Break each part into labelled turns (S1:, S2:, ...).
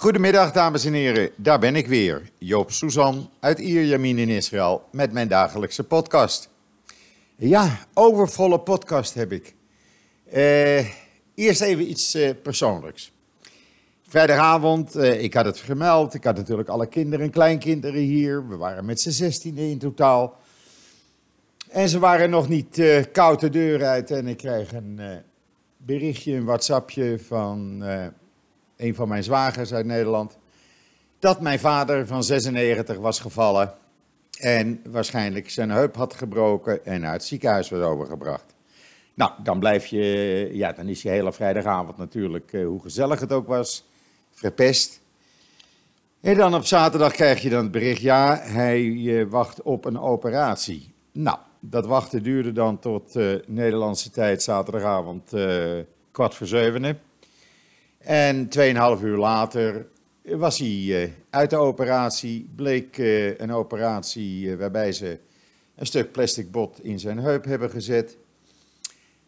S1: Goedemiddag, dames en heren. Daar ben ik weer, Joop Suzan uit Ierjamin in Israël met mijn dagelijkse podcast. Ja, overvolle podcast heb ik. Eh, eerst even iets eh, persoonlijks. Vrijdagavond, eh, ik had het gemeld, ik had natuurlijk alle kinderen en kleinkinderen hier. We waren met z'n zestiende in totaal. En ze waren nog niet koud de deur uit en ik kreeg een berichtje, een WhatsAppje van een van mijn zwagers uit Nederland. Dat mijn vader van 96 was gevallen en waarschijnlijk zijn heup had gebroken en naar het ziekenhuis was overgebracht. Nou, dan blijf je, ja, dan is je hele vrijdagavond natuurlijk, hoe gezellig het ook was, verpest. En dan op zaterdag krijg je dan het bericht, ja, hij wacht op een operatie. Nou, dat wachten duurde dan tot uh, Nederlandse tijd zaterdagavond uh, kwart voor zevenen. En 2,5 uur later was hij uh, uit de operatie. Bleek een operatie waarbij ze een stuk plastic bot in zijn heup hebben gezet.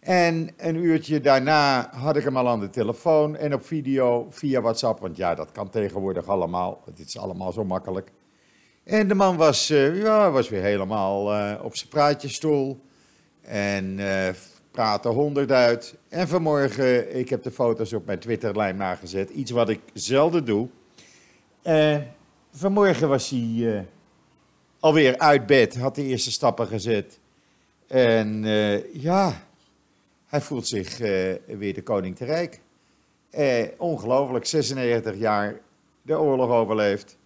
S1: En een uurtje daarna had ik hem al aan de telefoon en op video via WhatsApp. Want ja, dat kan tegenwoordig allemaal. Het is allemaal zo makkelijk. En de man was, ja, was weer helemaal op zijn praatjesstoel. En praatte honderd uit. En vanmorgen, ik heb de foto's op mijn Twitterlijn nagezet. Iets wat ik zelden doe. vanmorgen was hij alweer uit bed, had de eerste stappen gezet. En ja, hij voelt zich weer de koning te rijk. ongelooflijk, 96 jaar, de oorlog overleefd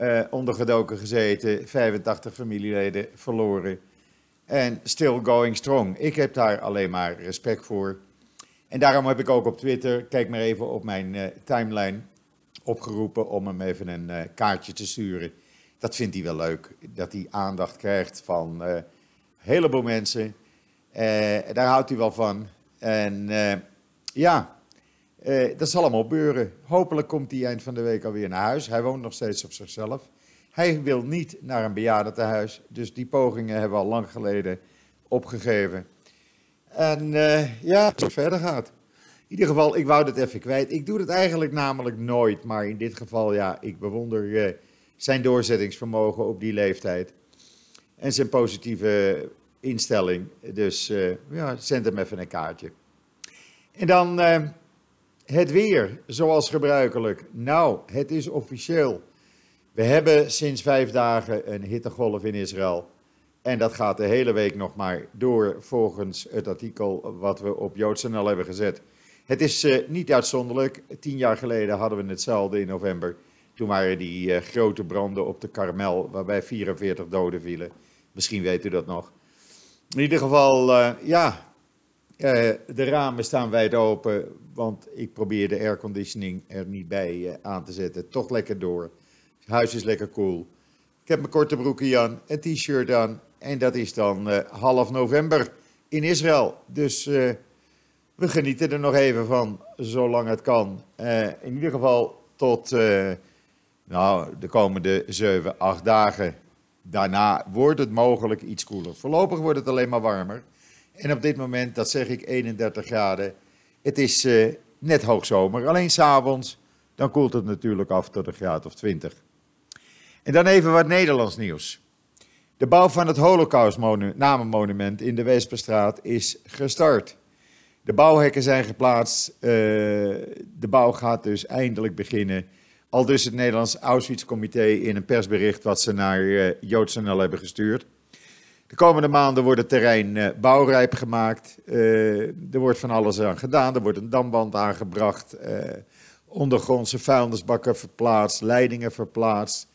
S1: uh, ondergedoken gezeten, 85 familieleden verloren. En still going strong. Ik heb daar alleen maar respect voor. En daarom heb ik ook op Twitter, kijk maar even op mijn uh, timeline, opgeroepen om hem even een uh, kaartje te sturen. Dat vindt hij wel leuk, dat hij aandacht krijgt van een heleboel mensen. daar houdt hij wel van. En ja, dat zal allemaal gebeuren. Hopelijk komt hij eind van de week alweer naar huis. Hij woont nog steeds op zichzelf. Hij wil niet naar een bejaardentehuis. Dus die pogingen hebben we al lang geleden opgegeven. En uh, ja, het verder gaat. In ieder geval, ik wou dat even kwijt. Ik doe het eigenlijk namelijk nooit. Maar in dit geval, ja, ik bewonder uh, zijn doorzettingsvermogen op die leeftijd. En zijn positieve instelling. Dus ja, zend hem even een kaartje. En dan het weer, zoals gebruikelijk. Nou, het is officieel. We hebben sinds vijf dagen een hittegolf in Israël. En dat gaat de hele week nog maar door, volgens het artikel wat we op JoodsNL hebben gezet. Het is uh, niet uitzonderlijk. Tien jaar geleden hadden we hetzelfde in november. Toen waren die uh, grote branden op de Karmel, waarbij 44 doden vielen. Misschien weet u dat nog. In ieder geval, uh, ja, de ramen staan wijd open, want ik probeer de airconditioning er niet bij aan te zetten. Toch lekker door. Huis is lekker koel. Ik heb mijn korte broekje aan, een t-shirt aan. En dat is dan uh, half november in Israël. Dus we genieten er nog even van, zolang het kan. in ieder geval tot nou, de komende 7, 8 dagen. Daarna wordt het mogelijk iets koeler. Voorlopig wordt het alleen maar warmer. En op dit moment, dat zeg ik, 31 graden. Het is net hoogzomer. Alleen s'avonds, dan koelt het natuurlijk af tot een graad of 20. En dan even wat Nederlands nieuws. De bouw van het Holocaust-namenmonument in de Weesperstraat is gestart. De bouwhekken zijn geplaatst. Uh, de bouw gaat dus eindelijk beginnen. Al dus het Nederlands Auschwitz-comité in een persbericht wat ze naar uh, JoodsNL hebben gestuurd. De komende maanden wordt het terrein uh, bouwrijp gemaakt. Er wordt van alles aan gedaan. Er wordt een damband aangebracht. Ondergrondse vuilnisbakken verplaatst. Leidingen verplaatst.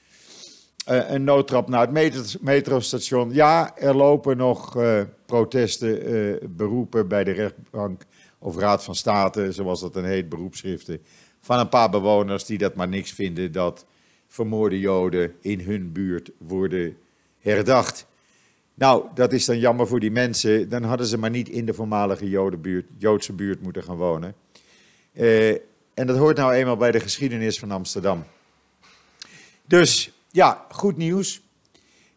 S1: Een noodtrap naar het metrostation. Ja, er lopen nog protesten, beroepen bij de rechtbank of Raad van State, zoals dat een heet, beroepschriften. Van een paar bewoners die dat maar niks vinden dat vermoorde Joden in hun buurt worden herdacht. Nou, dat is dan jammer voor die mensen. Dan hadden ze maar niet in de voormalige Jodenbuurt, Joodse buurt moeten gaan wonen. En dat hoort nou eenmaal bij de geschiedenis van Amsterdam. Dus ja, goed nieuws.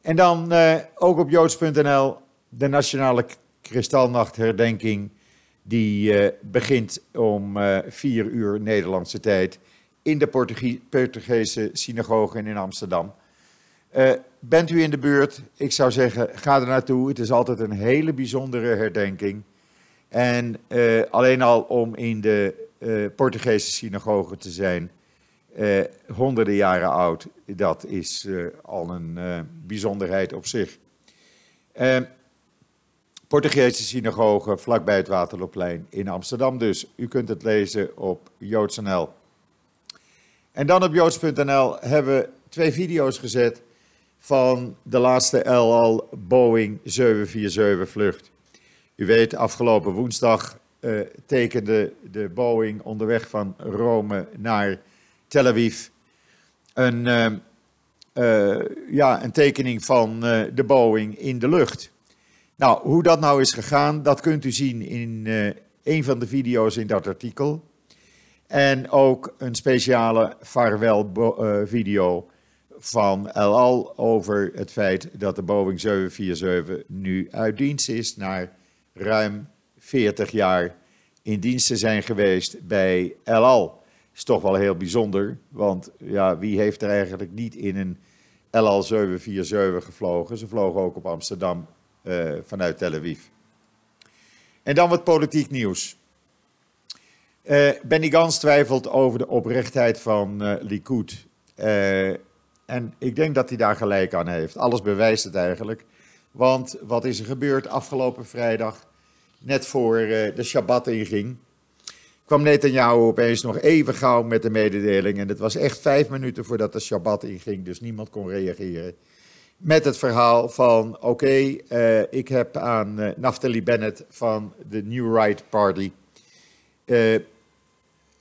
S1: En dan uh, ook op joods.nl de Nationale Kristalnachtherdenking. Die uh, begint om vier uur Nederlandse tijd in de Portugese synagoge in Amsterdam. Uh, bent u in de buurt? Ik zou zeggen, ga er naartoe. Het is altijd een hele bijzondere herdenking. En alleen al om in de Portugese synagoge te zijn, honderden jaren oud, dat is al een bijzonderheid op zich. Portugese synagoge vlakbij het Waterloopplein in Amsterdam dus. U kunt het lezen op joods.nl. En dan op joods.nl hebben we twee video's gezet van de laatste LL Boeing 747 vlucht. U weet, afgelopen woensdag tekende de Boeing onderweg van Rome naar Tel Aviv een, uh, uh, ja, een tekening van de Boeing in de lucht. Nou, hoe dat nou is gegaan, dat kunt u zien in een van de video's in dat artikel. En ook een speciale vaarwel video van El Al over het feit dat de Boeing 747 nu uit dienst is na ruim 40 jaar in dienst te zijn geweest bij El Al. Is toch wel heel bijzonder, want ja, wie heeft er eigenlijk niet in een El Al 747 gevlogen? Ze vlogen ook op Amsterdam uh, vanuit Tel Aviv. En dan wat politiek nieuws. Uh, Benny Gans twijfelt over de oprechtheid van uh, Likud. En ik denk dat hij daar gelijk aan heeft. Alles bewijst het eigenlijk. Want wat is er gebeurd afgelopen vrijdag, net voor de Shabbat inging, kwam Netanyahu opeens nog even gauw met de mededeling. En het was echt vijf minuten voordat de Shabbat inging, dus niemand kon reageren. Met het verhaal van, oké, uh, ik heb aan uh, Naftali Bennett van de New Right Party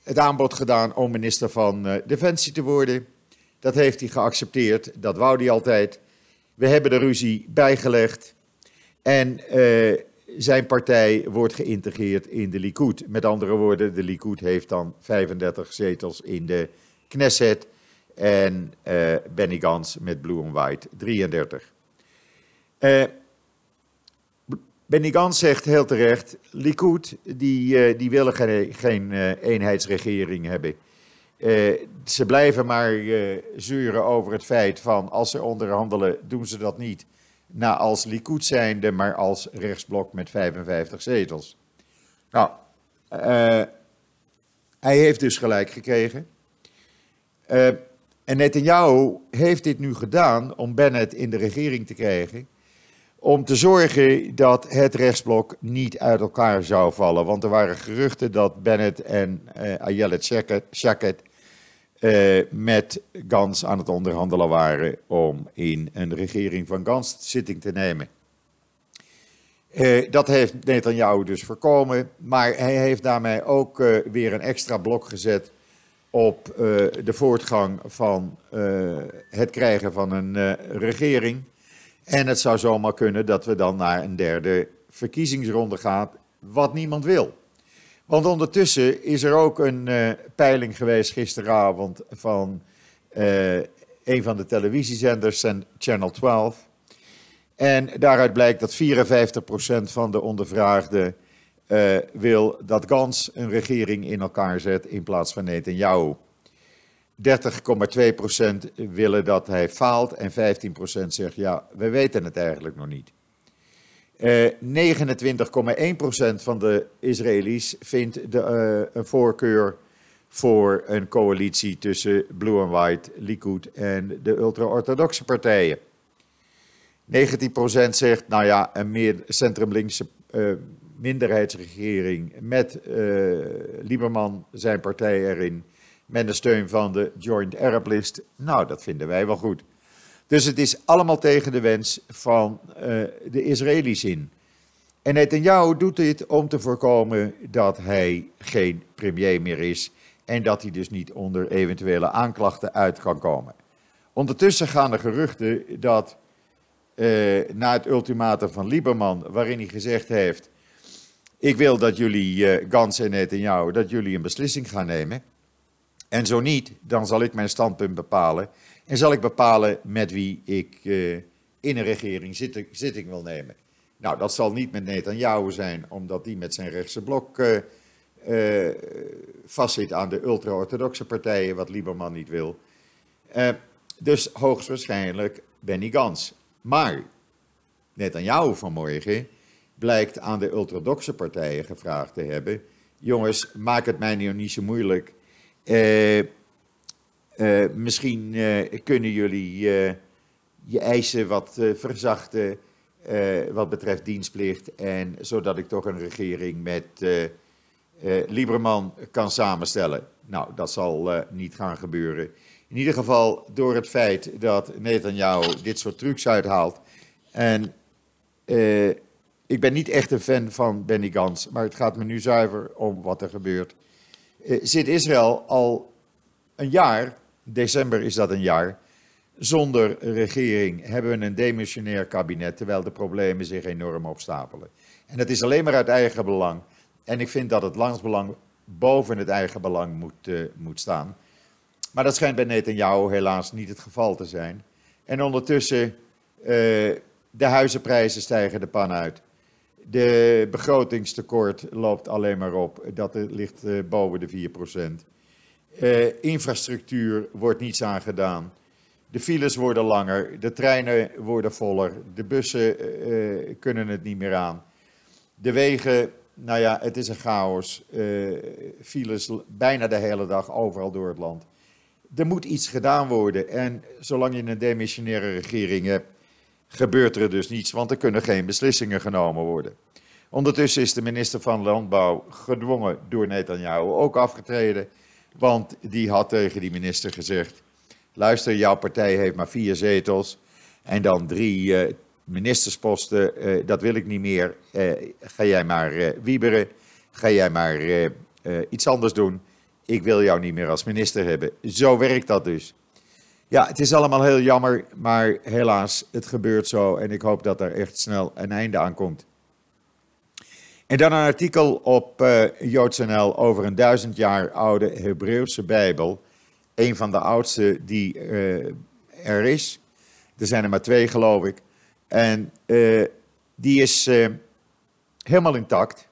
S1: het aanbod gedaan om minister van Defensie te worden. Dat heeft hij geaccepteerd, dat wou hij altijd. We hebben de ruzie bijgelegd en zijn partij wordt geïntegreerd in de Likud. Met andere woorden, de Likud heeft dan 35 zetels in de Knesset en uh, Benny Gans met Blue and White 33. Uh, Benny Gans zegt heel terecht, Likud die, die willen geen, geen eenheidsregering hebben. Ze blijven maar zeuren over het feit van als ze onderhandelen, doen ze dat niet. Nou, als Likud zijnde, maar als rechtsblok met 55 zetels. Nou, uh, hij heeft dus gelijk gekregen. en Netanyahu heeft dit nu gedaan om Bennett in de regering te krijgen. Om te zorgen dat het rechtsblok niet uit elkaar zou vallen. Want er waren geruchten dat Bennett en uh, Ayelet Shaked uh, met Gans aan het onderhandelen waren om in een regering van Gans zitting te nemen. Uh, dat heeft Netanyahu dus voorkomen, maar hij heeft daarmee ook uh, weer een extra blok gezet op de voortgang van het krijgen van een regering. En het zou zomaar kunnen dat we dan naar een derde verkiezingsronde gaan, wat niemand wil. Want ondertussen is er ook een uh, peiling geweest gisteravond van uh, een van de televisiezenders, Channel 12. En daaruit blijkt dat 54% van de ondervraagden uh, wil dat Gans een regering in elkaar zet in plaats van Netanyahu. 30,2% willen dat hij faalt en 15% zegt ja, we weten het eigenlijk nog niet. Eh, 29,1% van de Israëli's vindt de, uh, een voorkeur voor een coalitie tussen Blue and White, Likud en de ultra-orthodoxe partijen. 19% zegt, nou ja, een meer centrum-linkse uh, minderheidsregering met Lieberman, zijn partij erin, met de steun van de Joint Arab List. Nou, dat vinden wij wel goed. Dus het is allemaal tegen de wens van uh, de Israëli's in. En Netanyahu doet dit om te voorkomen dat hij geen premier meer is en dat hij dus niet onder eventuele aanklachten uit kan komen. Ondertussen gaan er geruchten dat uh, na het ultimatum van Lieberman, waarin hij gezegd heeft: Ik wil dat jullie, uh, Gans en Netanyahu, dat jullie een beslissing gaan nemen. En zo niet, dan zal ik mijn standpunt bepalen. En zal ik bepalen met wie ik uh, in een regering zitting, wil nemen. Nou, dat zal niet met Netanyahu zijn, omdat die met zijn rechtse blok uh, uh, vastzit aan de ultra-orthodoxe partijen, wat Lieberman niet wil. Dus hoogstwaarschijnlijk Benny Gans. Maar net aan jou vanmorgen blijkt aan de ultradoxe partijen gevraagd te hebben: jongens, maak het mij niet zo moeilijk. Uh, misschien uh, kunnen jullie je eisen wat verzachten wat betreft dienstplicht. En zodat ik toch een regering met Lieberman kan samenstellen. Nou, dat zal niet gaan gebeuren. In ieder geval door het feit dat Netanyahu dit soort trucs uithaalt. En ik ben niet echt een fan van Benny Gans, maar het gaat me nu zuiver om wat er gebeurt. Zit Israël al een jaar, december is dat een jaar, zonder regering, hebben we een demissionair kabinet, terwijl de problemen zich enorm opstapelen. En dat is alleen maar uit eigen belang. En ik vind dat het landsbelang boven het eigen belang moet, uh, moet staan. Maar dat schijnt bij Netanyahu helaas niet het geval te zijn. En ondertussen, uh, de huizenprijzen stijgen de pan uit. De begrotingstekort loopt alleen maar op. Dat ligt uh, boven de 4%. Uh, infrastructuur wordt niets aan gedaan. De files worden langer, de treinen worden voller, de bussen uh, kunnen het niet meer aan. De wegen, nou ja, het is een chaos. files bijna de hele dag overal door het land er moet iets gedaan worden. En zolang je een demissionaire regering hebt, gebeurt er dus niets, want er kunnen geen beslissingen genomen worden. Ondertussen is de minister van Landbouw gedwongen door Netanyahu ook afgetreden, want die had tegen die minister gezegd: luister, jouw partij heeft maar vier zetels en dan drie uh, ministersposten, uh, dat wil ik niet meer. Uh, ga jij maar wieberen, ga jij maar iets anders doen ik wil jou niet meer als minister hebben. Zo werkt dat dus. Ja, het is allemaal heel jammer, maar helaas, het gebeurt zo en ik hoop dat er echt snel een einde aan komt. En dan een artikel op uh, JoodsNL over een duizend jaar oude Hebreeuwse Bijbel. Een van de oudste die uh, er is. Er zijn er maar twee, geloof ik. En uh, die is helemaal intact.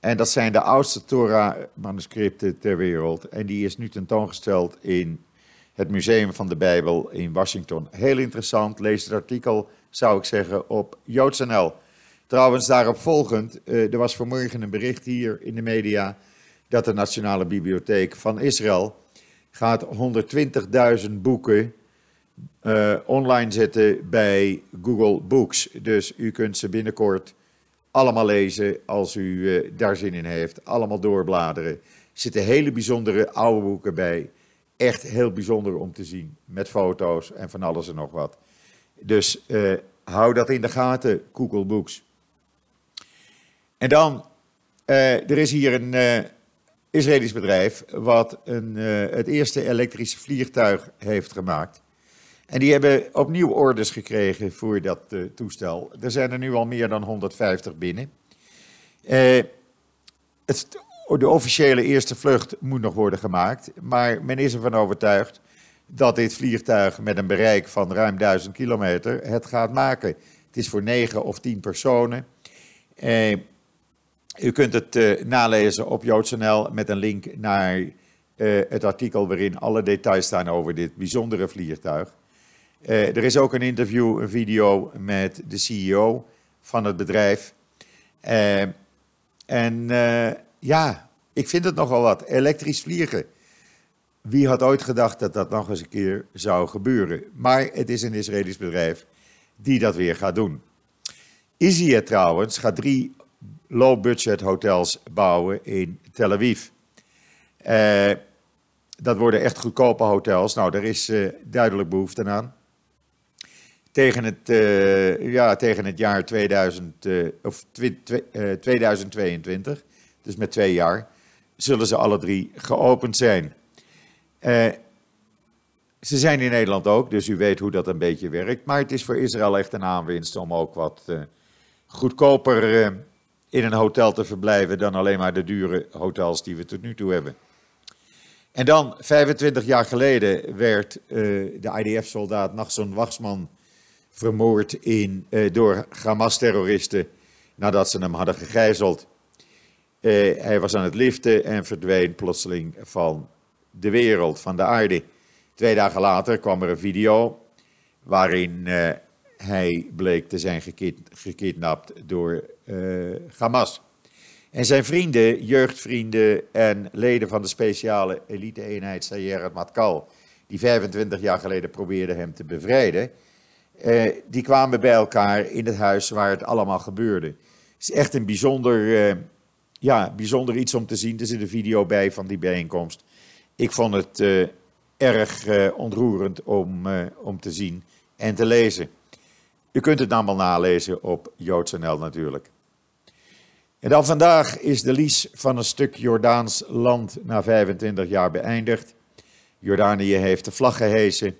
S1: En dat zijn de oudste Torah-manuscripten ter wereld. En die is nu tentoongesteld in het Museum van de Bijbel in Washington. Heel interessant, lees het artikel, zou ik zeggen, op JoodsNL. Trouwens, daarop volgend, uh, er was vanmorgen een bericht hier in de media dat de Nationale Bibliotheek van Israël gaat 120.000 boeken uh, online zetten bij Google Books. Dus u kunt ze binnenkort allemaal lezen als u uh, daar zin in heeft. Allemaal doorbladeren. Er zitten hele bijzondere oude boeken bij. Echt heel bijzonder om te zien. Met foto's en van alles en nog wat. Dus uh, hou dat in de gaten, Google Books. En dan, uh, er is hier een Israëlisch bedrijf wat een, het eerste elektrische vliegtuig heeft gemaakt. En die hebben opnieuw orders gekregen voor dat toestel. Er zijn er nu al meer dan 150 binnen. Het, de officiële eerste vlucht moet nog worden gemaakt, maar men is ervan overtuigd dat dit vliegtuig met een bereik van ruim 1000 kilometer het gaat maken. Het is voor 9 of 10 personen. Uh, u kunt het nalezen op JoodsNL met een link naar het artikel waarin alle details staan over dit bijzondere vliegtuig. Uh, er is ook een interview, een video met de CEO van het bedrijf. En ja, ik vind het nogal wat. Elektrisch vliegen. Wie had ooit gedacht dat dat nog eens een keer zou gebeuren? Maar het is een Israëlisch bedrijf die dat weer gaat doen. Easyjet trouwens gaat drie low-budget hotels bouwen in Tel Aviv. dat worden echt goedkope hotels. Nou, daar is duidelijk behoefte aan tegen het, uh, ja, tegen het jaar 2000, uh, eh, of twi, twi, uh, 2022, dus met twee jaar, zullen ze alle drie geopend zijn. Eh, ze zijn in Nederland ook, dus u weet hoe dat een beetje werkt. Maar het is voor Israël echt een aanwinst om ook wat goedkoper in een hotel te verblijven dan alleen maar de dure hotels die we tot nu toe hebben. En dan, 25 jaar geleden, werd de IDF-soldaat Nachson Wachsman vermoord in, uh, door Hamas-terroristen nadat ze hem hadden gegijzeld. Eh, hij was aan het liften en verdween plotseling van de wereld, van de aarde. Twee dagen later kwam er een video waarin eh, hij bleek te zijn gekidnapt door uh, Hamas. En zijn vrienden, jeugdvrienden en leden van de speciale elite-eenheid Matkal, die 25 jaar geleden probeerden hem te bevrijden, eh, die kwamen bij elkaar in het huis waar het allemaal gebeurde. Het is echt een bijzonder, eh, ja, bijzonder iets om te zien. Er zit een video bij van die bijeenkomst. Ik vond het eh, erg eh, ontroerend om, eh, om te zien en te lezen. U kunt het allemaal nalezen op JoodsNL natuurlijk. En dan vandaag is de lease van een stuk Jordaans land na 25 jaar beëindigd. Jordanië heeft de vlag gehesen.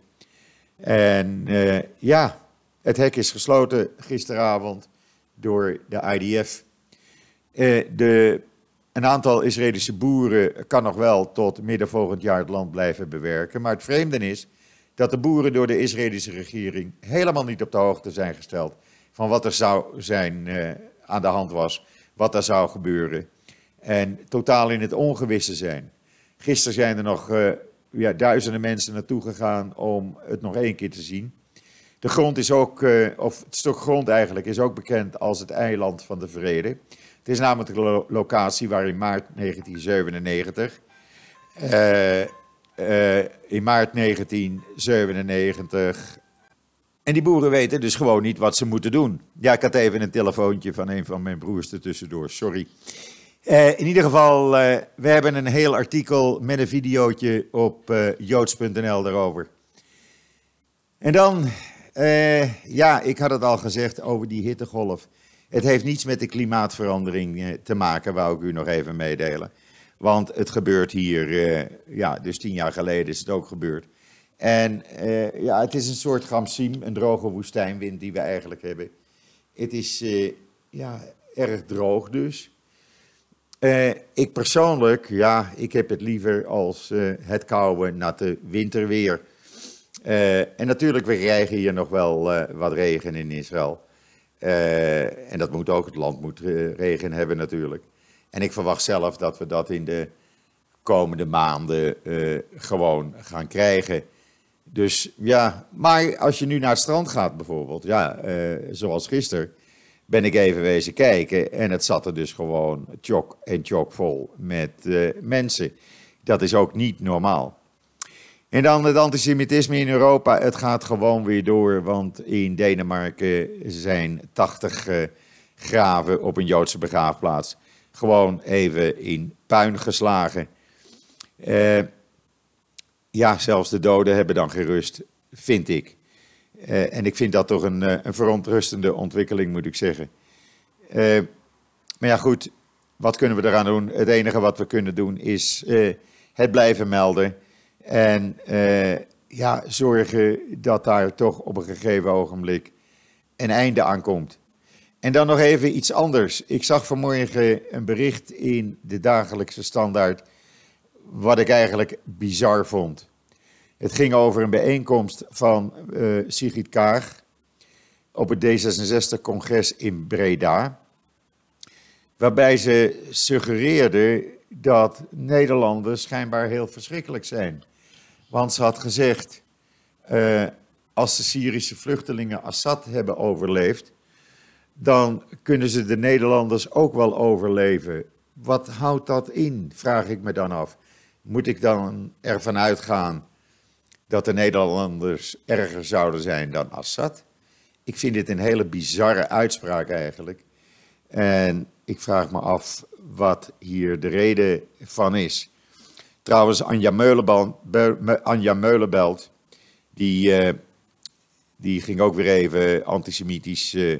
S1: En uh, ja, het hek is gesloten gisteravond door de IDF. Uh, de, een aantal Israëlische boeren kan nog wel tot midden volgend jaar het land blijven bewerken. Maar het vreemde is dat de boeren door de Israëlische regering helemaal niet op de hoogte zijn gesteld van wat er zou zijn uh, aan de hand was, wat er zou gebeuren. En totaal in het ongewisse zijn. Gisteren zijn er nog ja, duizenden mensen naartoe gegaan om het nog één keer te zien. De grond is ook, uh, of het stuk grond eigenlijk, is ook bekend als het eiland van de vrede. Het is namelijk de locatie waar in maart 1997, uh, in maart 1997, en die boeren weten dus gewoon niet wat ze moeten doen. Ja, ik had even een telefoontje van een van mijn broers ertussendoor, sorry. Uh, in ieder geval, uh, we hebben een heel artikel met een videootje op joods.nl daarover. En dan, ja, ik had het al gezegd over die hittegolf. Het heeft niets met de klimaatverandering te maken, wou ik u nog even meedelen. Want het gebeurt hier, ja, dus tien jaar geleden is het ook gebeurd. En ja, het is een soort gamsiem, een droge woestijnwind die we eigenlijk hebben. Het is ja, erg droog dus. Ik persoonlijk, ja, ik heb het liever als het koude, natte winterweer. En natuurlijk, we krijgen hier nog wel wat regen in Israël. en dat moet ook, het land moet regen hebben natuurlijk. En ik verwacht zelf dat we dat in de komende maanden gewoon gaan krijgen. Dus ja, maar als je nu naar het strand gaat bijvoorbeeld, ja, zoals gisteren ben ik even wezen kijken en het zat er dus gewoon tjok en tjok vol met uh, mensen. Dat is ook niet normaal. En dan het antisemitisme in Europa. Het gaat gewoon weer door, want in Denemarken zijn 80 uh, eh, graven op een Joodse begraafplaats gewoon even in puin geslagen. Uh, ja, zelfs de doden hebben dan gerust, vind ik. Uh, en ik vind dat toch een, uh, een verontrustende ontwikkeling, moet ik zeggen. Maar ja, goed, wat kunnen we eraan doen? Het enige wat we kunnen doen is het blijven melden. En ja, zorgen dat daar toch op een gegeven ogenblik een einde aan komt. En dan nog even iets anders. Ik zag vanmorgen een bericht in de dagelijkse standaard. Wat ik eigenlijk bizar vond. Het ging over een bijeenkomst van uh, Sigrid Kaag op het D66-congres in Breda. Waarbij ze suggereerde dat Nederlanders schijnbaar heel verschrikkelijk zijn. Want ze had gezegd, uh, als de Syrische vluchtelingen Assad hebben overleefd, dan kunnen ze de Nederlanders ook wel overleven. Wat houdt dat in, vraag ik me dan af. Moet ik dan ervan uitgaan dat de Nederlanders erger zouden zijn dan Assad. Ik vind dit een hele bizarre uitspraak eigenlijk. En ik vraag me af wat hier de reden van is. Trouwens, Anja Meulenbelt, Anja Meulenbelt die, uh, die ging ook weer even antisemitisch uh,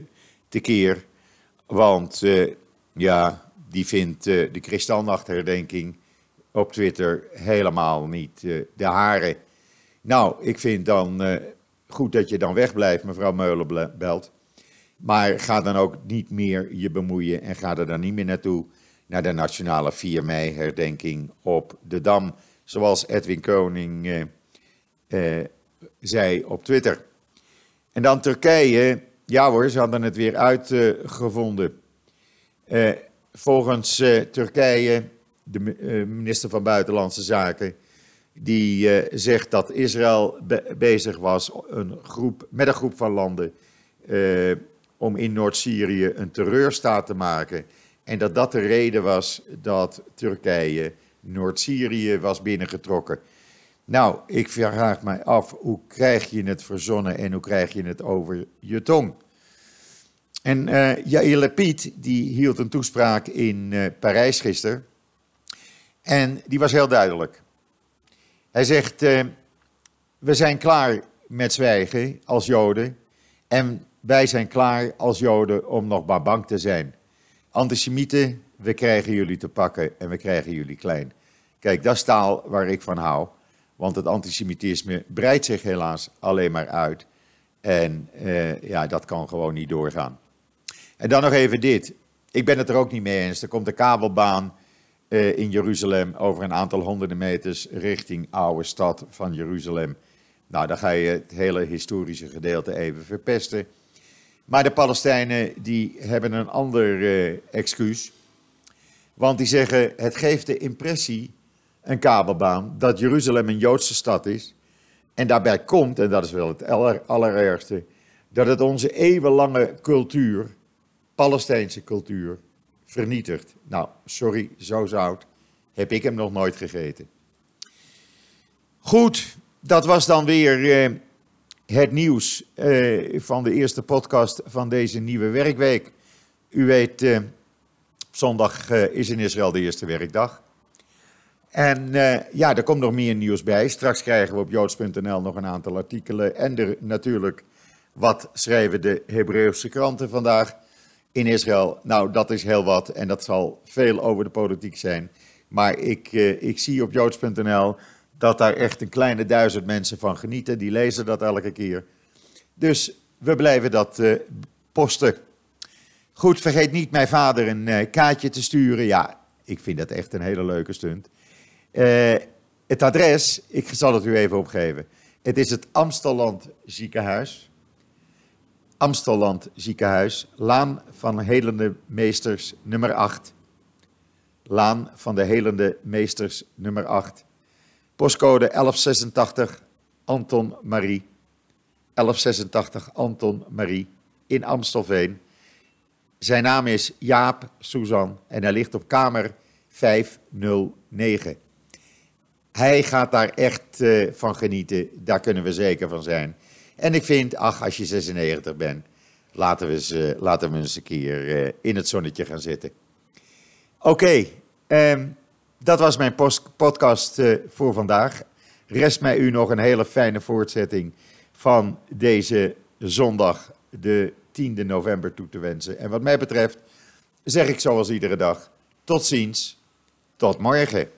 S1: tekeer. Want uh, ja, die vindt de kristalnachtherdenking op Twitter helemaal niet de hare. Nou, ik vind dan goed dat je dan wegblijft, mevrouw Meulenbelt. Maar ga dan ook niet meer je bemoeien en ga er dan niet meer naartoe naar de nationale 4 mei herdenking op de Dam. Zoals Edwin Koning zei op Twitter. En dan Turkije. Ja hoor, ze hadden het weer uitgevonden. volgens uh, Turkije, de uh, minister van Buitenlandse Zaken, die uh, zegt dat Israël be bezig was een groep, met een groep van landen om in Noord-Syrië een terreurstaat te maken. En dat dat de reden was dat Turkije Noord-Syrië was binnengetrokken. Nou, ik vraag mij af, hoe krijg je het verzonnen en hoe krijg je het over je tong? En uh, Lapid, die hield een toespraak in uh, Parijs gisteren. En die was heel duidelijk. Hij zegt, uh, we zijn klaar met zwijgen als Joden. En wij zijn klaar als Joden om nog maar bang te zijn. Antisemieten, we krijgen jullie te pakken en we krijgen jullie klein. Kijk, dat is taal waar ik van hou. Want het antisemitisme breidt zich helaas alleen maar uit. En uh, ja, dat kan gewoon niet doorgaan. En dan nog even dit. Ik ben het er ook niet mee eens. Er komt een kabelbaan uh, in Jeruzalem over een aantal honderden meters richting oude stad van Jeruzalem. Nou, dan ga je het hele historische gedeelte even verpesten. Maar de Palestijnen die hebben een ander uh, excuus. Want die zeggen, het geeft de impressie, een kabelbaan, dat Jeruzalem een Joodse stad is. En daarbij komt, en dat is wel het aller, allerergste, dat het onze eeuwenlange cultuur, Palestijnse cultuur, vernietigt. Nou, sorry, zo zout heb ik hem nog nooit gegeten. Goed, dat was dan weer eh, het nieuws eh, van de eerste podcast van deze nieuwe werkweek. U weet, eh, zondag eh, is in Israël de eerste werkdag. En eh, ja, er komt nog meer nieuws bij. Straks krijgen we op joods.nl nog een aantal artikelen. En er, natuurlijk, wat schrijven de Hebreeuwse kranten vandaag in Israël? Nou, dat is heel wat en dat zal veel over de politiek zijn. Maar ik, uh, ik zie op joods.nl dat daar echt een kleine duizend mensen van genieten. Die lezen dat elke keer. Dus we blijven dat uh, posten. Goed, vergeet niet mijn vader een kaartje te sturen. Ja, ik vind dat echt een hele leuke stunt. Uh, het adres, ik zal het u even opgeven. Het is het Amstelland ziekenhuis. Amstelland ziekenhuis, Laan van Helende Meesters nummer 8. Laan van de Helende Meesters nummer 8. Postcode 1186 Anton Marie. 1186 Anton Marie in Amstelveen. Zijn naam is Jaap Suzan en hij ligt op kamer 509. Hij gaat daar echt uh, van genieten, daar kunnen we zeker van zijn. En ik vind, ach, als je 96 bent, laten we eens, uh, laten we eens een keer uh, in het zonnetje gaan zitten. Oké, um, dat was mijn podcast voor vandaag. Rest mij u nog een hele fijne voortzetting van deze zondag, de 10e november, toe te wensen. En wat mij betreft zeg ik zoals iedere dag, tot ziens, tot morgen.